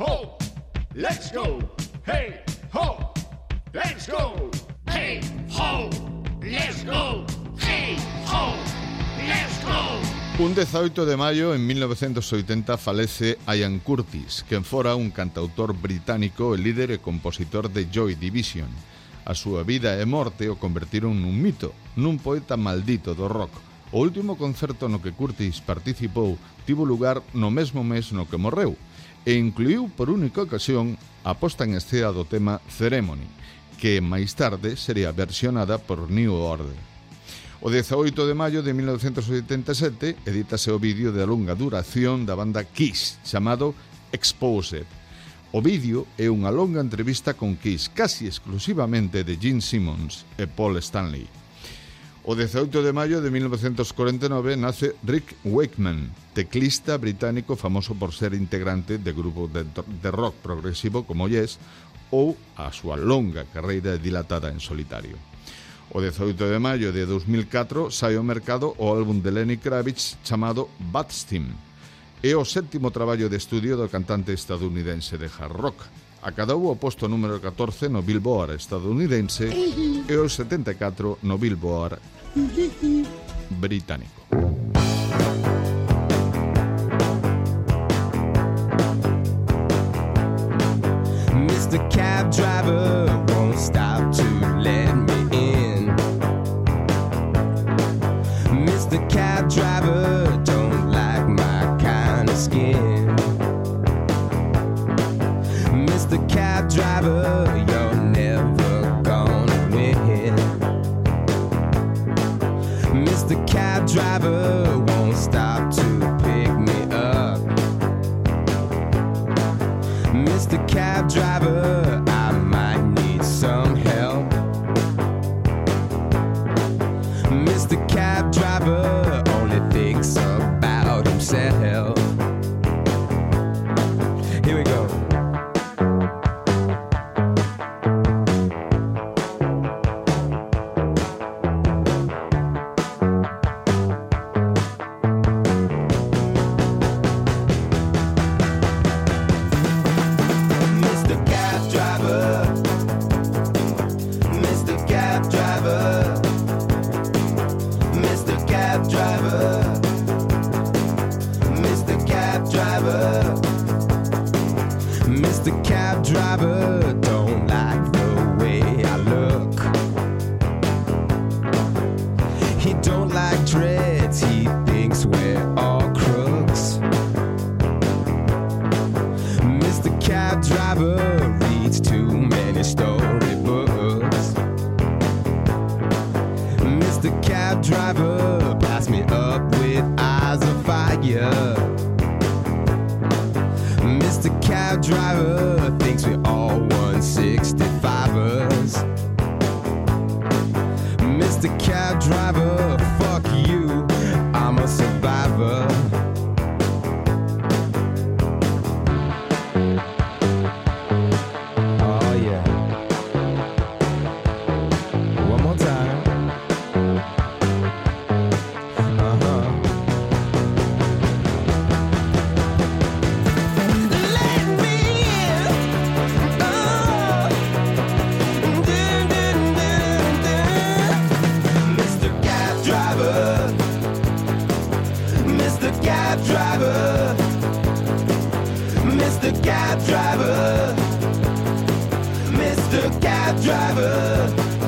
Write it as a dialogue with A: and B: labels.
A: ho, let's go. Hey, ho, let's go. Hey, ho, let's go. Hey, ho, let's go.
B: Un 18 de maio en 1980 falece Ian Curtis, quen fora un cantautor británico e líder e compositor de Joy Division. A súa vida e morte o convertiron nun mito, nun poeta maldito do rock O último concerto no que Curtis participou tivo lugar no mesmo mes no que morreu e incluiu por única ocasión a posta en escena do tema Ceremony, que máis tarde sería versionada por New Order. O 18 de maio de 1987 edítase o vídeo de longa duración da banda Kiss, chamado Exposed. O vídeo é unha longa entrevista con Kiss, casi exclusivamente de Gene Simmons e Paul Stanley. O 18 de maio de 1949 nace Rick Wakeman, teclista británico famoso por ser integrante de grupos de, de rock progresivo como Yes ou a súa longa carreira dilatada en solitario. O 18 de maio de 2004 sai ao mercado o álbum de Lenny Kravitz chamado Bad Steam. É o sétimo traballo de estudio do cantante estadounidense de hard rock, acadou o posto número 14 no Billboard estadounidense e o 74 no Billboard británico.
C: Mr. Cab Driver, you're never gonna win. Mr. Cab Driver won't stop to Mr. Cab Driver don't like the way I look. He don't like dreads, he thinks we're all crooks. Mr. Cab Driver reads too many storybooks. Mr. Cab Driver, Cab Driver thinks we all 165ers. Mr. Cab Driver, Mr. Cab Driver. Mr. Cab Driver. Mr. Cab Driver.